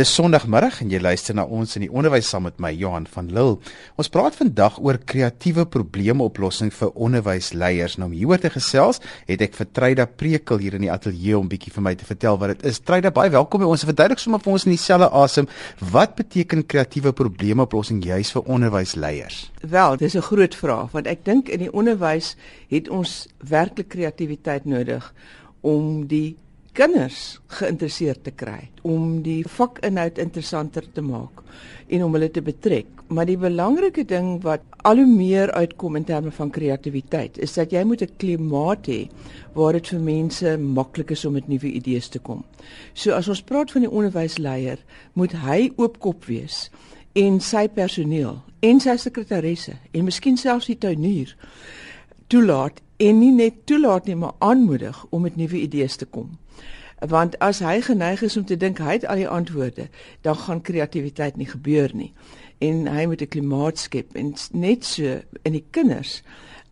Dis Sondagmiddag en jy luister na ons in die onderwys saam met my Johan van Lille. Ons praat vandag oor kreatiewe probleemoplossing vir onderwysleiers. Nou om hieroor te gesels, het ek vir Tryda Prekel hier in die ateljee om bietjie vir my te vertel wat dit is. Tryda, baie welkom by ons. Verduidelik sommer vir ons in dieselfde asem, wat beteken kreatiewe probleemoplossing juis vir onderwysleiers? Wel, dis 'n groot vraag want ek dink in die onderwys het ons werklik kreatiwiteit nodig om die kinders geïnteresseerd te kry om die vakinhoud interessanter te maak en om hulle te betrek. Maar die belangrike ding wat al hoe meer uitkom in terme van kreatiwiteit is dat jy moet 'n klimaat hê waar dit vir mense maklik is om met nuwe idees te kom. So as ons praat van die onderwysleier, moet hy oopkop wees en sy personeel en sy sekretaresse en miskien selfs die tuinier toelaat en nie net toelaat nie maar aanmoedig om met nuwe idees te kom want as hy geneig is om te dink hy het al die antwoorde, dan gaan kreatiwiteit nie gebeur nie. En hy moet 'n klimaat skep en net so in die kinders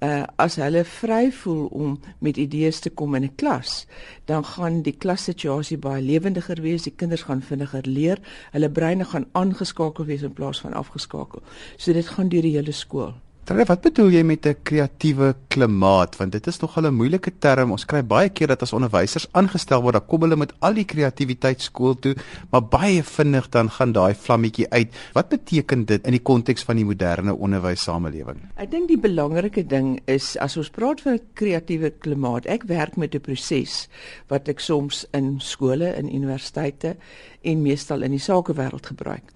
uh as hulle vry voel om met idees te kom in 'n klas, dan gaan die klassituasie baie lewendiger wees, die kinders gaan vinniger leer, hulle breine gaan aangeskakel wees in plaas van afgeskakel. So dit gaan deur die hele skool. Terwyl wat bedoel jy met 'n kreatiewe klimaat want dit is nogal 'n moeilike term. Ons kry baie keer dat as onderwysers aangestel word, dan kom hulle met al die kreatiwiteit skool toe, maar baie vinnig dan gaan daai vlammetjie uit. Wat beteken dit in die konteks van die moderne onderwyssamelewing? Ek dink die belangrike ding is as ons praat van 'n kreatiewe klimaat, ek werk met 'n proses wat ek soms in skole, in universiteite en meestal in die sakewêreld gebruik.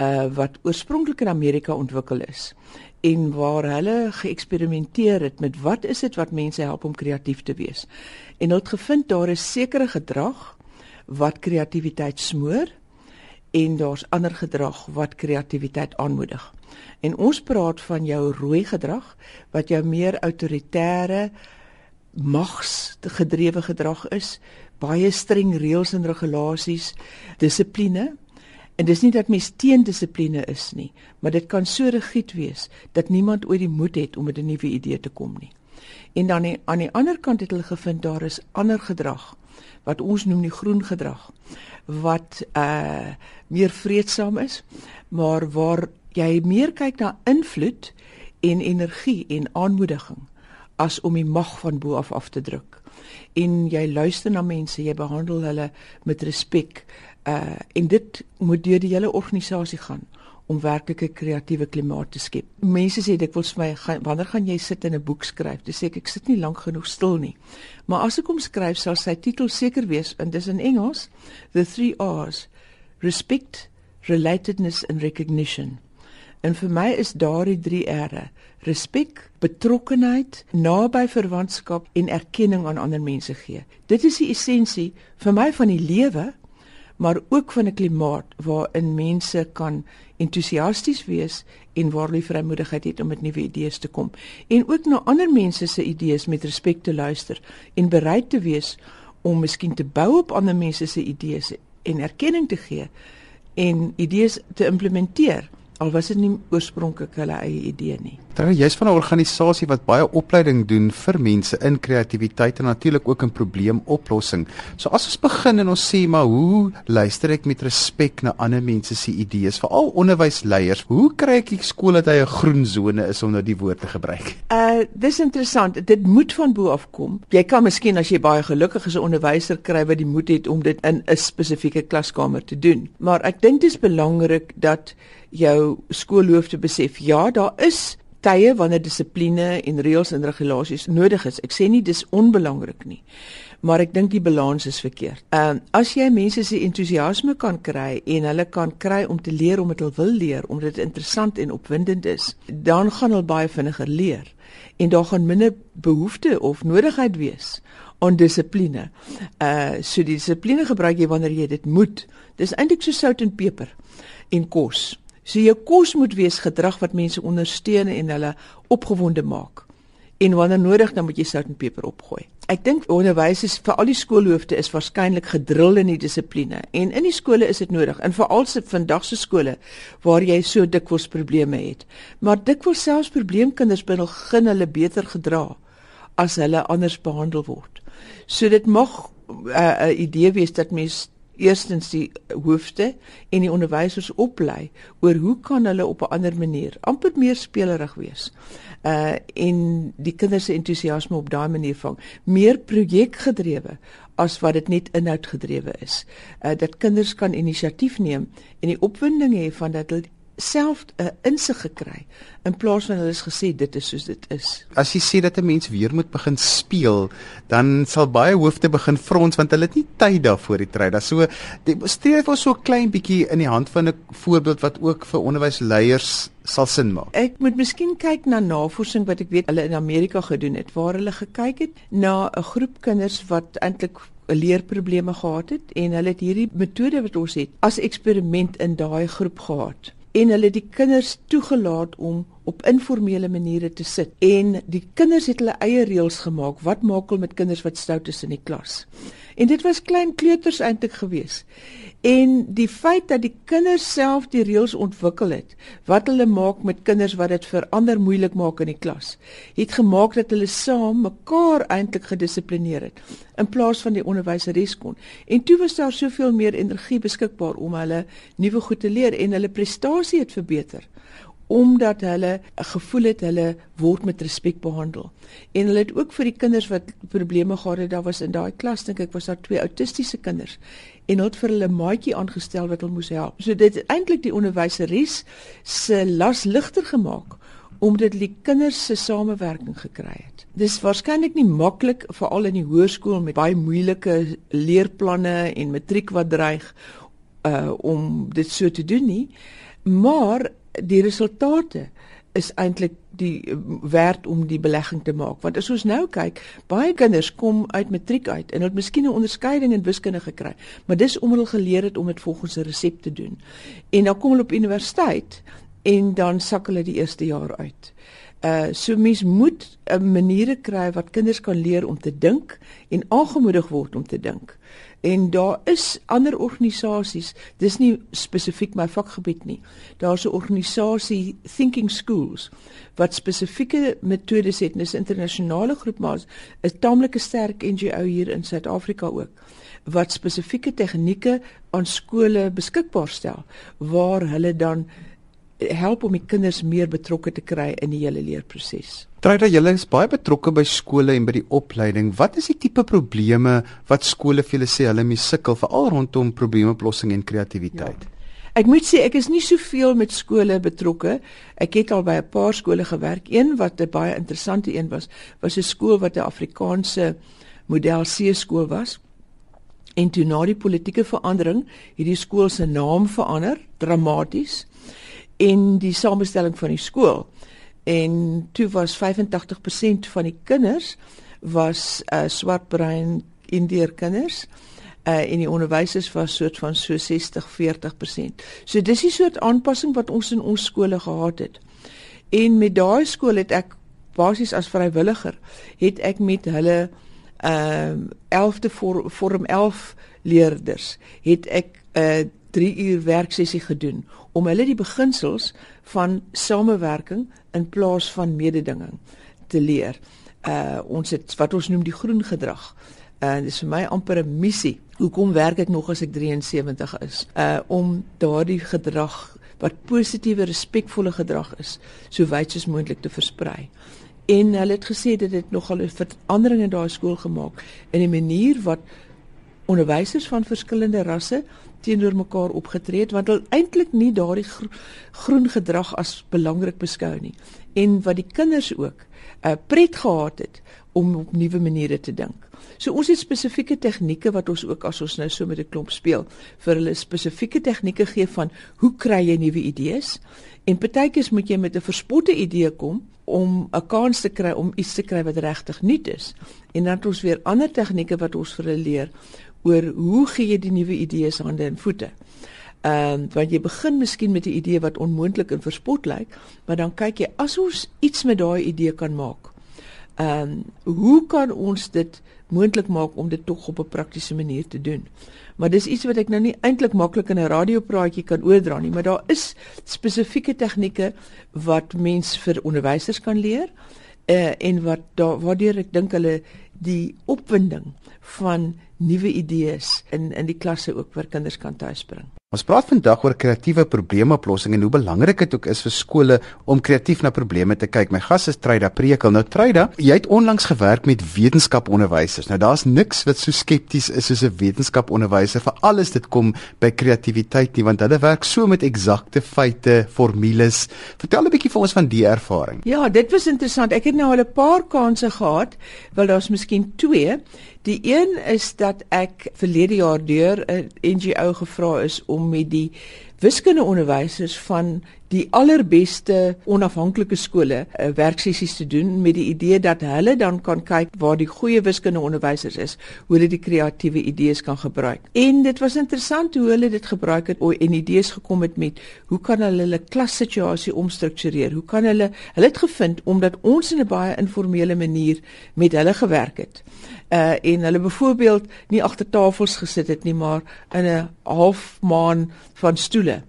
Uh wat oorspronklik in Amerika ontwikkel is en waar hulle geëksperimenteer het met wat is dit wat mense help om kreatief te wees. En hulle het gevind daar is sekere gedrag wat kreatiwiteit smoor en daar's ander gedrag wat kreatiwiteit aanmoedig. En ons praat van jou rooi gedrag wat jou meer autoritaire mags gedrewe gedrag is, baie streng reëls en regulasies, dissipline En dis nie dat mens teen dissipline is nie, maar dit kan so rigied wees dat niemand ooit die moed het om met 'n nuwe idee te kom nie. En dan die, aan die ander kant het hulle gevind daar is ander gedrag wat ons noem die groen gedrag wat uh meer vreedsaam is, maar waar jy meer kyk na invloed en energie en aanmoediging as om die mag van bo af af te druk. En jy luister na mense, jy behandel hulle met respek uh en dit moet deur die hele organisasie gaan om werklike kreatiewe klimaat te skep. Mense sê dit wil vir my gaan wanneer gaan jy sit en 'n boek skryf? Dis ek ek sit nie lank genoeg stil nie. Maar as ek hom skryf sal sy titel seker wees en dis in Engels The 3 R's Respect, Relatedness and Recognition. En vir my is daardie 3 R'e respek, betrokkenheid, naby verwantskap en erkenning aan ander mense gee. Dit is die essensie vir my van die lewe maar ook van 'n klimaat waarin mense kan entoesiasties wees en waar hulle vrymoedigheid het om met nuwe idees te kom en ook na ander mense se idees met respek te luister en bereid te wees om miskien te bou op ander mense se idees en erkenning te gee en idees te implementeer al was dit nie oorspronklik hulle eie idee nie. Terwyl jy's van 'n organisasie wat baie opleiding doen vir mense in kreatiwiteit en natuurlik ook in probleemoplossing. So as ons begin en ons sê maar hoe luister ek met respek na ander mense se idees, veral onderwysleiers, hoe kry ek die skool dat hy 'n groen sone is om nou die woord te gebruik? Uh dis interessant. Dit moet van bo af kom. Jy kan miskien as jy baie gelukkig is 'n onderwyser kry wat die moed het om dit in 'n spesifieke klaskamer te doen. Maar ek dink dit is belangrik dat jou skoolhoof te besef ja daar is tye wanneer dissipline en reëls en regulasies nodig is ek sê nie dis onbelangrik nie maar ek dink die balans is verkeerd. Ehm uh, as jy mense se entoesiasme kan kry en hulle kan kry om te leer omdat hulle wil leer omdat dit interessant en opwindend is, dan gaan hulle baie vinniger leer en daar gaan minder behoefte of nodigheid wees aan dissipline. Uh so dissipline gebruik jy wanneer jy dit moet. Dis eintlik so sout en peper en kos. So jou kos moet wees gedrag wat mense ondersteun en hulle opgewonde maak. En wanneer nodig dan moet jy sout en peper opgooi. Ek dink onderwysers vir al die skoolhoofde is waarskynlik gedrul in die dissipline en in die skole is dit nodig. En veral se vandag se skole waar jy so dikwels probleme het. Maar dikwels selfs probleemkinders begin hulle beter gedra as hulle anders behandel word. So dit mag 'n uh, idee wees dat mens eerstens die hoofde en die onderwysers oplei oor hoe kan hulle op 'n ander manier amper meer spelerig wees. Uh en die kinders se entoesiasme op daai manier vang, meer projekgedrewe as wat dit net inhoudgedrewe is. Uh dat kinders kan inisiatief neem en die opwinding hê van dat hulle self 'n uh, insig gekry in plaas van hulle is gesê dit is soos dit is. As jy sê dat 'n mens weer moet begin speel, dan sal baie hoofde begin frons want hulle het nie tyd daarvoor die tyd. Da so streef ons so 'n klein bietjie in die hand van 'n voorbeeld wat ook vir onderwysleiers sal sin maak. Ek moet miskien kyk na navorsing wat ek weet hulle in Amerika gedoen het waar hulle gekyk het na 'n groep kinders wat eintlik leerprobleme gehad het en hulle het hierdie metode wat ons het as eksperiment in daai groep gehad en hulle die kinders toegelaat om op informele maniere te sit. En die kinders het hulle eie reëls gemaak. Wat maak hulle met kinders wat stout is in die klas en dit was klein kleuters eintlik geweest en die feit dat die kinders self die reëls ontwikkel het wat hulle maak met kinders wat dit vir ander moeilik maak in die klas het gemaak dat hulle saam mekaar eintlik gedissiplineer het in plaas van die onderwyseres kon. En toe was daar soveel meer energie beskikbaar om hulle nuwe goed te leer en hulle prestasie het verbeter omdat hulle gevoel het hulle word met respek behandel. En hulle het ook vir die kinders wat probleme gehad het, daar was in daai klas dink ek was daar twee autistiese kinders en hulle het vir hulle maatjie aangestel wat hulle moes help. So dit het eintlik die onderwyseres se las ligter gemaak omdat die kinders se samewerking gekry het. Dis waarskynlik nie maklik veral in die hoërskool met baie moeilike leerplanne en matriek wat dreig uh om dit so te doen nie. Maar die resultate is eintlik die eh, werd om die belegging te maak want as ons nou kyk baie kinders kom uit matriek uit en hulle het miskien 'n onderskeiding in wiskunde gekry maar dis omdat hulle geleer het om dit volgens 'n resep te doen en dan kom hulle op universiteit en dan sak hulle die eerste jaar uit. Uh so mens moet 'n uh, maniere kry wat kinders kan leer om te dink en aangemoedig word om te dink. En daar is ander organisasies, dis nie spesifiek my vakgebied nie. Daar's 'n organisasie Thinking Schools wat spesifieke metodes het, dis 'n internasionale groep maar 'n taamlike sterk NGO hier in Suid-Afrika ook wat spesifieke tegnieke aan skole beskikbaar stel waar hulle dan help om die kinders meer betrokke te kry in die hele leerproses. Tryda julle is baie betrokke by skole en by die opleiding. Wat is die tipe probleme wat skole vir julle sê hulle mee sukkel veral rondom probleemoplossing en kreatiwiteit? Ja. Ek moet sê ek is nie soveel met skole betrokke. Ek het al by 'n paar skole gewerk. Een wat 'n baie interessante een was, was 'n skool wat 'n Afrikaanse model C skool was. En toe na die politieke verandering, het die skool se naam verander dramaties en die samestelling van die skool. En toe was 85% van die kinders was uh, swartbrein Indiër kinders. Uh, en die onderwysers was soort van so 60-40%. So dis die soort aanpassing wat ons in ons skole gehad het. En met daai skool het ek basies as vrywilliger het ek met hulle ehm uh, 11de vorm 11 leerders het ek 'n uh, 3 uur werksessie gedoen om hulle die beginsels van samewerking in plaas van mededinging te leer. Uh ons het wat ons noem die groen gedrag. En uh, dit is vir my amper 'n missie. Hoekom werk ek nog as ek 73 is? Uh om daardie gedrag wat positiewe, respekvolle gedrag is, so wyd soos moontlik te versprei. En hulle het gesê dit het nogal 'n verandering in daai skool gemaak in die manier wat onderwysers van verskillende rasse teenoor mekaar opgetree het want hulle eintlik nie daardie gro groen gedrag as belangrik beskou nie en wat die kinders ook uh, pret gehad het om op nuwe maniere te dink. So ons het spesifieke tegnieke wat ons ook as ons nou so met 'n klomp speel vir hulle spesifieke tegnieke gee van hoe kry jy nuwe idees en partykeers moet jy met 'n verspotte idee kom om 'n kans te kry om iets te kry wat regtig nuut is. En dan het ons weer ander tegnieke wat ons vir hulle leer oor hoe gee jy die nuwe idees hande en voete. Ehm um, want jy begin miskien met 'n idee wat onmoontlik en verspot lyk, maar dan kyk jy as ons iets met daai idee kan maak. Ehm um, hoe kan ons dit moontlik maak om dit tog op 'n praktiese manier te doen? Maar dis iets wat ek nou nie eintlik maklik in 'n radiopraatjie kan oordra nie, maar daar is spesifieke tegnieke wat mens vir onderwysers kan leer uh, en wat daar waardeur ek dink hulle die opwinding van nuwe idees in in die klasse ook waar kinders kan tuisbring. Ons praat vandag oor kreatiewe probleemoplossing en hoe belangrik dit ook is vir skole om kreatief na probleme te kyk. My gas is Treyda Prekel. Nou Treyda, jy het onlangs gewerk met wetenskaponderwysers. Nou daar's niks wat so skepties is soos 'n wetenskaponderwyser vir alles dit kom by kreatiwiteit nie, want hulle werk so met eksakte feite, formules. Vertel 'n bietjie vir ons van die ervaring. Ja, dit was interessant. Ek het nou al 'n paar kansse gehad, wel daar's miskien twee. Die een is dat ek verlede jaar deur 'n NGO gevra is om met die wiskundeonderwysers van die allerbeste onafhanklike skole 'n uh, werksessies te doen met die idee dat hulle dan kan kyk waar die goeie wiskundeonderwysers is, hoe hulle die kreatiewe idees kan gebruik. En dit was interessant hoe hulle dit gebruik het en idees gekom het met hoe kan hulle hulle klassituasie omstruktureer? Hoe kan hulle hulle het gevind omdat ons in 'n baie informele manier met hulle gewerk het uh en hulle byvoorbeeld nie agter tafels gesit het nie maar in 'n halfmaan van stoele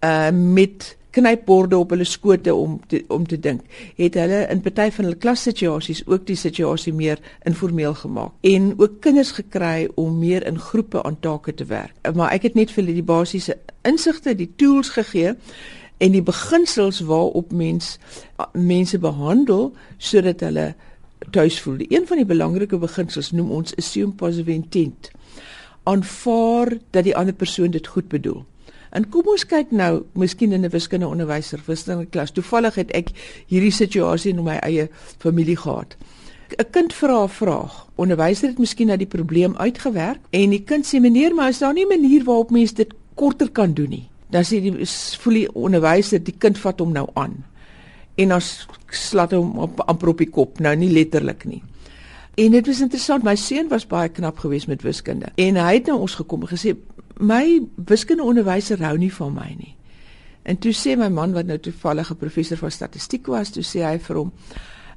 uh met knypborde op hulle skote om te, om te dink. Het hulle in party van hulle klassituasies ook die situasie meer informeel gemaak en ook kinders gekry om meer in groepe aan take te werk. Maar ek het net vir hulle die basiese insigte die tools gegee en die beginsels waarop mens mense behandel sodat hulle tuis voel. Die een van die belangrike beginsels noem ons assume positive intent. Aanvaar dat die ander persoon dit goed bedoel. En kom ons kyk nou, miskien in 'n wiskunde onderwyser, wiskunde klas. Toevallig het ek hierdie situasie in my eie familie gehad. 'n Kind vra 'n vraag. Onderwyser het miskien na die probleem uitgewerk en die kind sê: "Meneer, maar is daar nie 'n manier waarop mens dit korter kan doen nie?" Dan sê die voel die onderwyser, die kind vat hom nou aan en ons slat hom op amper op die kop. Nou nie letterlik nie. En dit was interessant. My seun was baie knap geweest met wiskunde. En hy het na ons gekom en gesê my wiskundeonderwyser hou nie van my nie. En toe sê my man wat nou toevallig 'n professor van statistiek was toe sê hy vir hom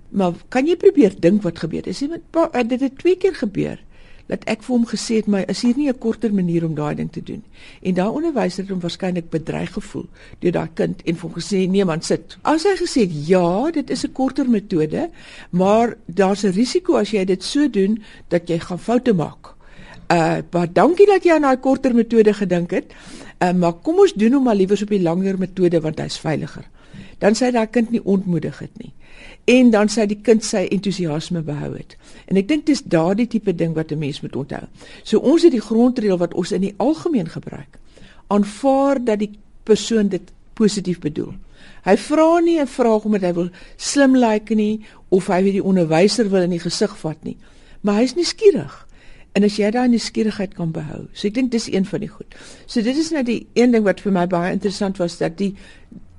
maar kan jy probeer dink wat gebeur het? Sê met dit het twee keer gebeur dat ek vir hom gesê het my is hier nie 'n korter manier om daai ding te doen. En daai onderwyser het hom waarskynlik bedreig gevoel deur daai kind en vir hom gesê nee man sit. As hy gesê het ja, dit is 'n korter metode, maar daar's 'n risiko as jy dit so doen dat jy gaan foute maak. Uh maar dankie dat jy aan daai korter metode gedink het. Uh maar kom ons doen hom maar liewer op die langer metode want hy's veiliger. Dan sê daai kind nie ontmoedig het nie en dan sy die kind sy entoesiasme behou het. En ek dink dis daardie tipe ding wat 'n mens moet onthou. So ons het die grondreël wat ons in die algemeen gebruik. Aanvaar dat die persoon dit positief bedoel. Hy vra nie 'n vraag omdat hy wil slim lyk like nie of hy weet die onderwyser wil in die gesig vat nie, maar hy's nuuskierig. En as jy daai nuuskierigheid kan behou. So ek dink dis een van die goed. So dit is nou die een ding wat vir my baie interessant was dat die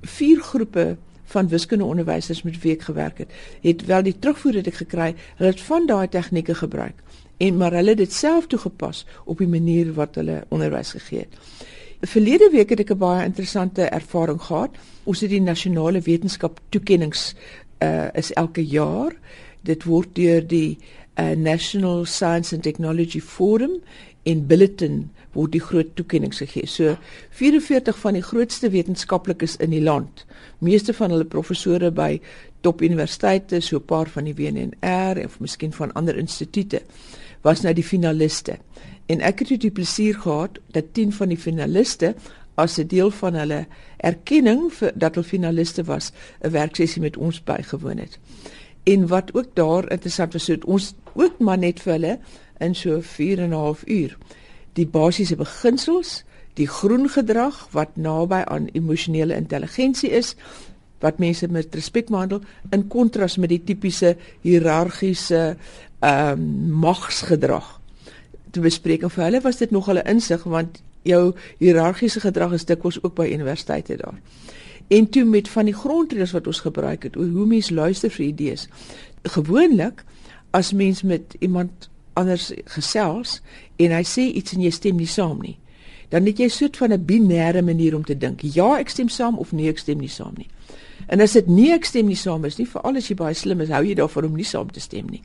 vier groepe van wiskundeonderwysers met wie ek gewerk het, het wel die terugvoer wat ek gekry, hulle het van daai tegnieke gebruik en maar hulle het dit self toegepas op die manier wat hulle onderwys gegee het. Verlede week het ek 'n baie interessante ervaring gehad. Ons het die nasionale wetenskap toekenninge uh is elke jaar. Dit word deur die uh, National Science and Technology Forum in Billiton word die groot toekenninge gegee. So 44 van die grootste wetenskaplikes in die land, meeste van hulle professore by top universiteite, so 'n paar van die WNR of miskien van ander instituie, was nou die finaliste. En ek het die plesier gehad dat 10 van die finaliste as 'n deel van hulle erkenning vir dat hulle finaliste was, 'n werksessie met ons bygewoon het. En wat ook daar interessant was, so ons ook maar net vir hulle in so 4 en 'n half uur die basiese beginsels, die groen gedrag wat naby aan emosionele intelligensie is wat mense met respek behandel in kontras met die tipiese hiërargiese ehm um, magsgedrag. Te bespreek of vir hulle was dit nog hulle insig want jou hiërargiese gedrag is dikwels ook by universiteite daar. En toe met van die grondreëls wat ons gebruik het oor hoe mens luister vir idees. Gewoonlik as mens met iemand anders gesels en hy sê iets en jy stem nie saam nie. Dan het jy soet van 'n binêre manier om te dink. Ja, ek stem saam of nee, ek stem nie saam nie. En as dit nee, ek stem nie saam is nie, veral as jy baie slim is, hou jy daarvan om nie saam te stem nie.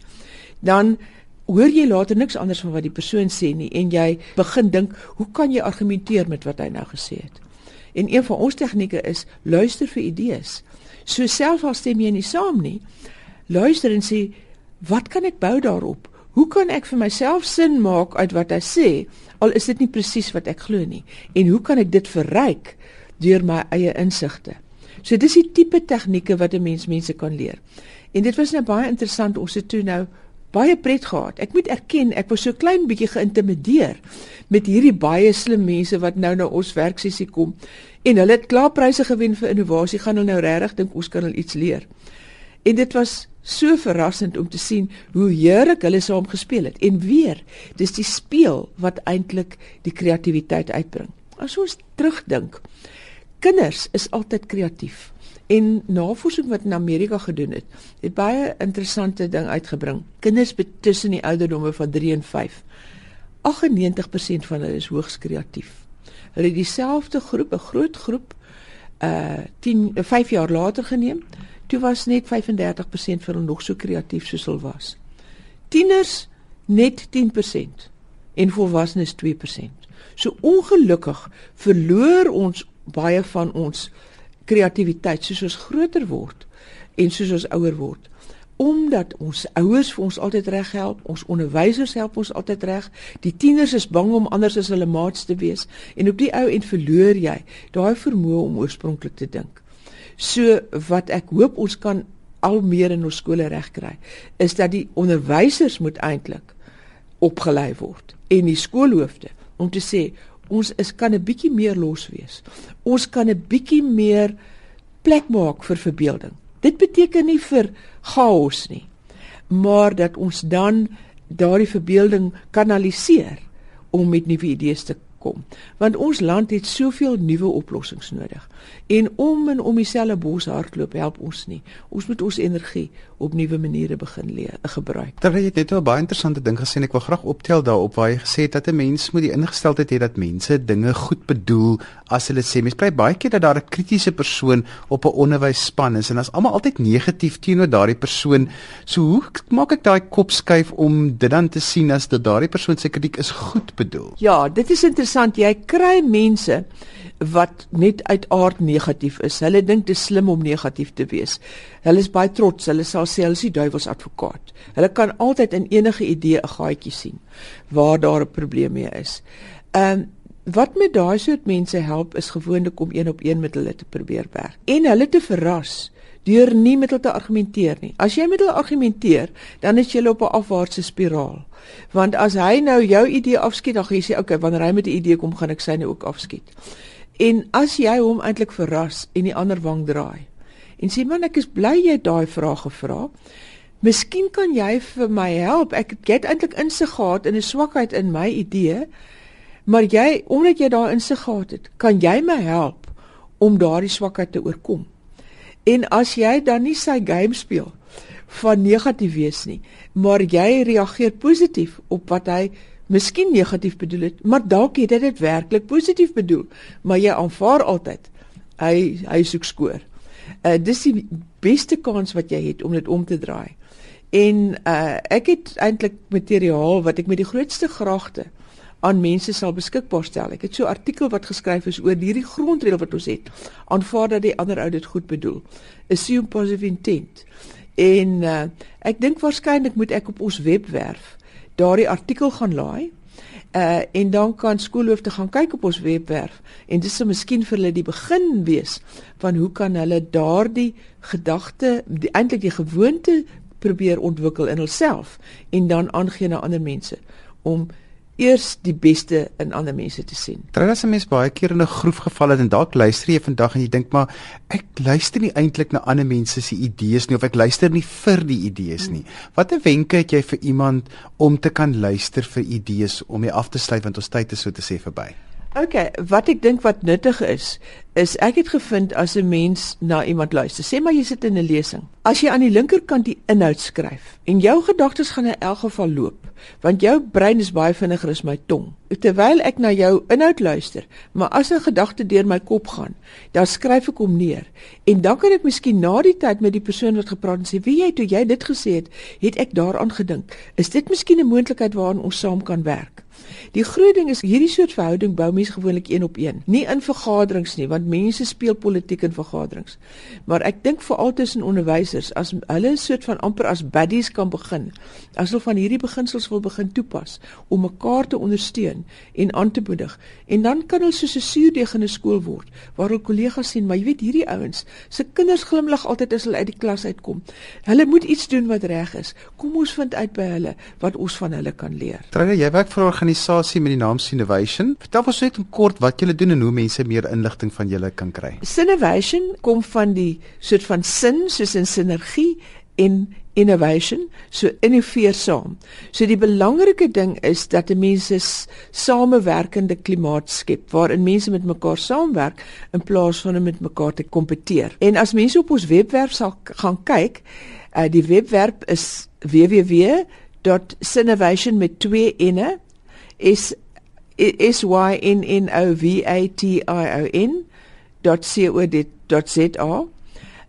Dan hoor jy later niks anders van wat die persoon sê nie en jy begin dink, hoe kan jy argumenteer met wat hy nou gesê het? En een van ons tegnieke is luister vir idees. So selfs al stem jy nie saam nie, luister en sê, wat kan ek bou daarop? Hoe kan ek vir myself sin maak uit wat hy sê al is dit nie presies wat ek glo nie? En hoe kan ek dit verryk deur my eie insigte? So dis die tipe tegnieke wat 'n mens mense kan leer. En dit was nou baie interessant ons het toe nou baie pret gehad. Ek moet erken, ek was so klein bietjie geïntimideer met hierdie baie slim mense wat nou na ons werksessie kom en hulle het klaar pryse gewen vir innovasie. Gaan hulle nou regtig dink ons kan hulle iets leer? En dit was so verrassend om te sien hoe heerlik hulle saam gespeel het. En weer, dis die speel wat eintlik die kreatiwiteit uitbring. As ons terugdink, kinders is altyd kreatief. En navorsing wat in Amerika gedoen het, het baie interessante ding uitgebring. Kinders tussen die ouderdomme van 3 en 5. 98% van hulle is hoogs kreatief. Hulle het dieselfde groep, 'n groot groep, uh 10 5 jaar later geneem. Toe was net 35% van hulle nog so kreatief soos hulle was. Tieners net 10% en volwassenes 2%. So ongelukkig verloor ons baie van ons kreatiwiteit soos ons groter word en soos ons ouer word omdat ons ouers vir ons altyd reg help, ons onderwysers help ons altyd reg. Die tieners is bang om anders as hulle maats te wees en op die ou end verloor jy daai vermoë om oorspronklik te dink. So wat ek hoop ons kan al meer in ons skole regkry, is dat die onderwysers moet eintlik opgelei word en die skoolhoofde om te sê ons is kan 'n bietjie meer los wees. Ons kan 'n bietjie meer plek maak vir verbeelding. Dit beteken nie vir chaos nie, maar dat ons dan daardie verbeelding kanaliseer om met nuwe idees te kom. Want ons land het soveel nuwe oplossings nodig. En om en om dieselfde bos hardloop help ons nie. Ons moet ons energie op nuwe maniere begin leer, gebruik. Terwyl jy net 'n baie interessante ding gesê en ek wil graag optel daarop waar jy gesê het dat 'n mens moet die ingesteldheid hê dat mense dinge goed bedoel as hulle sê. Mens kry baie keer dat daar 'n kritiese persoon op 'n onderwysspan is en as almal altyd negatief teenoor daardie persoon, so hoe maak ek daai kop skuif om dit dan te sien as dat daardie persoon se kritiek is goed bedoel? Ja, dit is interessant. Jy kry mense wat net uit aard negatief is. Hulle dink dit is slim om negatief te wees. Hulle is baie trots. Hulle sal sê hulle is die duiwels advokaat. Hulle kan altyd in enige idee 'n gaatjie sien waar daar 'n probleem mee is. Ehm um, wat met daai soort mense help is gewoonlik om een op een met hulle te probeer werk en hulle te verras deur nie met hulle te argumenteer nie. As jy met hulle argumenteer, dan is jy op 'n afwaartse spiraal. Want as hy nou jou idee afskiet, dan gaan jy sê, "Oké, okay, wanneer hy met 'n idee kom, gaan ek syne ook afskiet." En as jy hom eintlik verras en die ander wang draai en sê man ek is bly jy daai vraag gevra. Miskien kan jy vir my help. Ek het eintlik insig gehad in 'n swakheid in my idee, maar jy omdat jy daai insig gehad het, kan jy my help om daardie swakheid te oorkom. En as jy dan nie sy game speel van negatief wees nie, maar jy reageer positief op wat hy miskien negatief bedoel het, maar dalk het hy dit werklik positief bedoel, maar jy aanvaar altyd hy hy soek skoor. Uh dis die beste kans wat jy het om dit om te draai. En uh ek het eintlik materiaal wat ek met die grootste graagte aan mense sal beskikbaar stel. Ek het so 'n artikel wat geskryf is oor hierdie grondreël wat ons het. Aanvaar dat die ander ou dit goed bedoel. Assume positive intent. En uh ek dink waarskynlik moet ek op ons webwerf daardie artikel gaan laai. Uh en dan kan skoolhoofde gaan kyk op ons webwerf en dis sou miskien vir hulle die begin wees van hoe kan hulle daardie gedagte eintlik die gewoonte probeer ontwikkel in hulself en dan aangee na ander mense om eers die beste in ander mense te sien. Terwyl as 'n mens baie keer in 'n groef geval het en dalk luister jy vandag en jy dink maar ek luister nie eintlik na ander mense se idees nie of ek luister nie vir die idees nie. Watter wenke het jy vir iemand om te kan luister vir idees om jy af te sluit want ons tyd is so te sê verby? OK, wat ek dink wat nuttig is, is ek het gevind as 'n mens na iemand luister. Sê maar jy sit in 'n lesing. As jy aan die linkerkant die inhoud skryf en jou gedagtes gaan in elk geval loop, want jou brein is baie vinniger as my tong. Terwyl ek na jou inhoud luister, maar as 'n gedagte deur my kop gaan, dan skryf ek hom neer. En dan kan ek miskien na die tyd met die persoon wat gepraat het sê, "Wie jy toe jy dit gesê het, het ek daaraan gedink. Is dit miskien 'n moontlikheid waaraan ons saam kan werk?" Die groot ding is hierdie soort verhouding bou mense gewoonlik een op een. Nie in vergaderings nie, want mense speel politiek in vergaderings. Maar ek dink veral tussen onderwysers as hulle 'n soort van amper as buddies kan begin, as hulle van hierdie beginsels wil begin toepas om mekaar te ondersteun en aan te moedig. En dan kan hulle soos 'n suurdeeg in 'n skool word waar hul kollegas sien, maar jy weet hierdie ouens, se kinders glimlag altyd as hulle uit die klas uitkom. Hulle moet iets doen wat reg is. Kom ons vind uit by hulle wat ons van hulle kan leer. Trou jy werk vir 'n organisasie met die naam Innovation. Vertel ons net in kort wat julle doen en hoe mense meer inligting van julle kan kry. Innovation kom van die soort van sin soos in sinergie en innovation so innoveer saam. So die belangrike ding is dat mense samewerkende klimaat skep waarin mense met mekaar saamwerk in plaas van om met mekaar te kompeteer. En as mense op ons webwerf sal gaan kyk, uh, die webwerf is www.innovation met 2 nne is s y n n o v a t i o n .co.za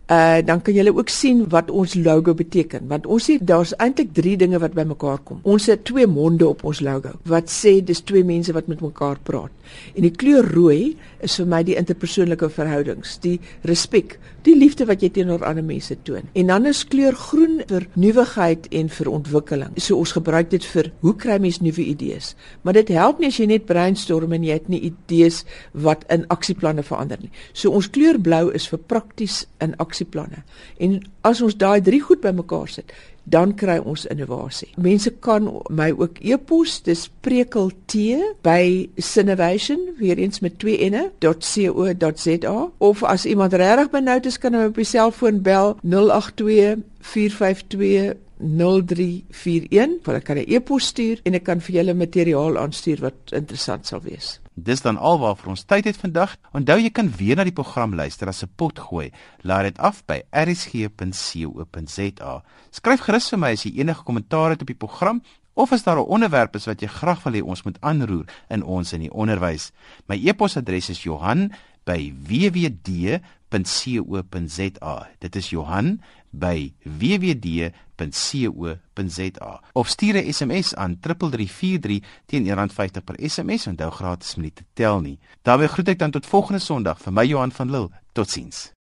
Uh dan kan julle ook sien wat ons logo beteken want ons sê daar's eintlik 3 dinge wat bymekaar kom. Ons het twee monde op ons logo wat sê dis twee mense wat met mekaar praat. En die kleur rooi is vir my die interpersoonlike verhoudings, die respek, die liefde wat jy teenoor ander mense toon. En dan is kleur groen vir nuwigheid en vir ontwikkeling. So ons gebruik dit vir hoe kry mens nuwe idees. Maar dit help nie as jy net brainstorm en jy het nie idees wat in aksieplanne verander nie. So ons kleur blou is vir prakties in aksie aksieplanne. En as ons daai drie goed bymekaar sit, dan kry ons innovasie. Mense kan my ook e-pos, dis prekelte by Innovation, weer eens met 2 nne .co.za of as iemand regtig benoud is, kan hy op die selfoon bel 082 452 0341. Hulle kan 'n e-pos stuur en ek kan vir julle materiaal aanstuur wat interessant sal wees. Dis dan alwaar vir ons tyd het vandag. Onthou jy kan weer na die program luister as 'n pot gooi. Laat dit af by rsg.co.za. Skryf gerus vir my as jy enige kommentaar het op die program of as daar 'n onderwerp is wat jy graag wil hê ons moet aanroer in ons in die onderwys. My e-posadres is Johan@wwd.co.za. Dit is Johan by wwd.co.za of stuur 'n SMS aan 3343 teen R1.50 per SMS en onthou gratis minute tel nie. daarmee groet ek dan tot volgende Sondag. Vir my Johan van Lille. Totsiens